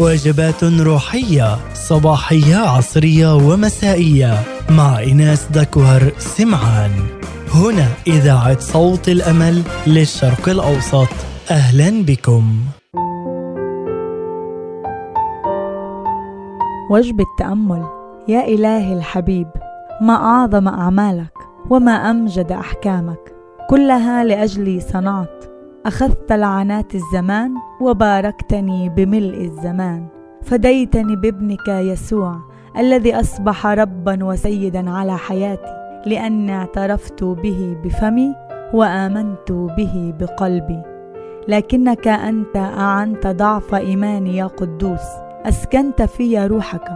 وجبات روحية صباحية عصرية ومسائية. مع إناس دكوهر سمعان. هنا إذاعة صوت الأمل للشرق الأوسط. أهلا بكم. وجبة تأمل يا إلهي الحبيب ما أعظم أعمالك وما أمجد أحكامك. كلها لأجلي صنعت. أخذت لعنات الزمان وباركتني بملء الزمان. فديتني بابنك يسوع الذي أصبح ربا وسيدا على حياتي لأني اعترفت به بفمي وآمنت به بقلبي. لكنك أنت أعنت ضعف إيماني يا قدوس. أسكنت في روحك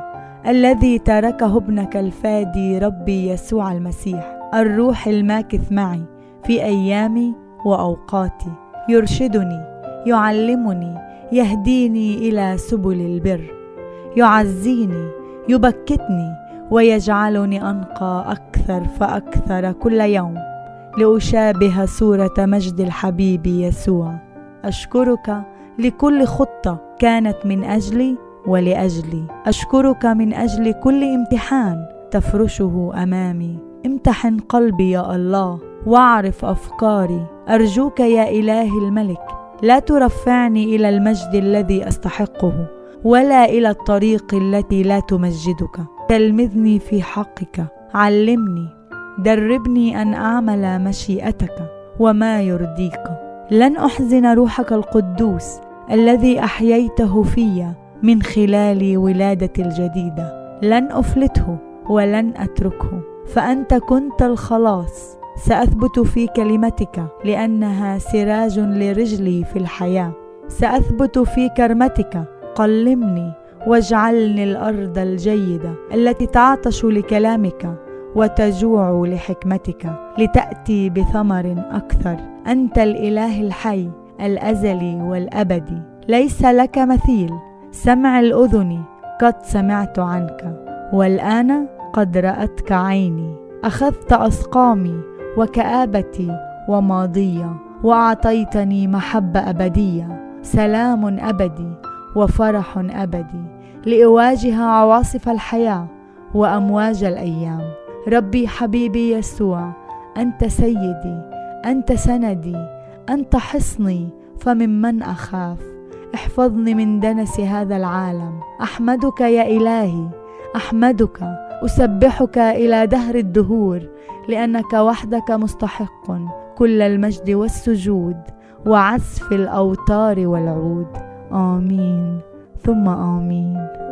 الذي تركه ابنك الفادي ربي يسوع المسيح الروح الماكث معي في أيامي وأوقاتي. يرشدني يعلمني يهديني إلى سبل البر يعزيني يبكتني ويجعلني أنقى أكثر فأكثر كل يوم لأشابه صورة مجد الحبيب يسوع. أشكرك لكل خطة كانت من أجلي ولأجلي. أشكرك من أجل كل امتحان تفرشه أمامي. امتحن قلبي يا الله. واعرف أفكاري أرجوك يا إله الملك لا ترفعني إلى المجد الذي أستحقه ولا إلى الطريق التي لا تمجدك. تلمذني في حقك علمني دربني أن أعمل مشيئتك وما يرضيك. لن أحزن روحك القدوس الذي أحييته في من خلال ولادتي الجديدة. لن أفلته ولن أتركه فأنت كنت الخلاص. سأثبت في كلمتك لأنها سراج لرجلي في الحياة. سأثبت في كرمتك قلمني واجعلني الأرض الجيدة التي تعطش لكلامك وتجوع لحكمتك لتأتي بثمر أكثر. أنت الإله الحي الازلي والابدي ليس لك مثيل سمع الأذن قد سمعت عنك والآن قد رأتك عيني. أخذت اسقامي وكآبتي وماضية وأعطيتني محبة أبدية. سلام أبدي وفرح أبدي لأواجه عواصف الحياة وأمواج الأيام. ربي حبيبي يسوع أنت سيدي أنت سندي أنت حصني فممن أخاف؟ احفظني من دنس هذا العالم. أحمدك يا إلهي أحمدك أسبحك إلى دهر الدهور لأنك وحدك مستحق كل المجد والسجود وعزف الأوتار والعود. آمين. ثم آمين.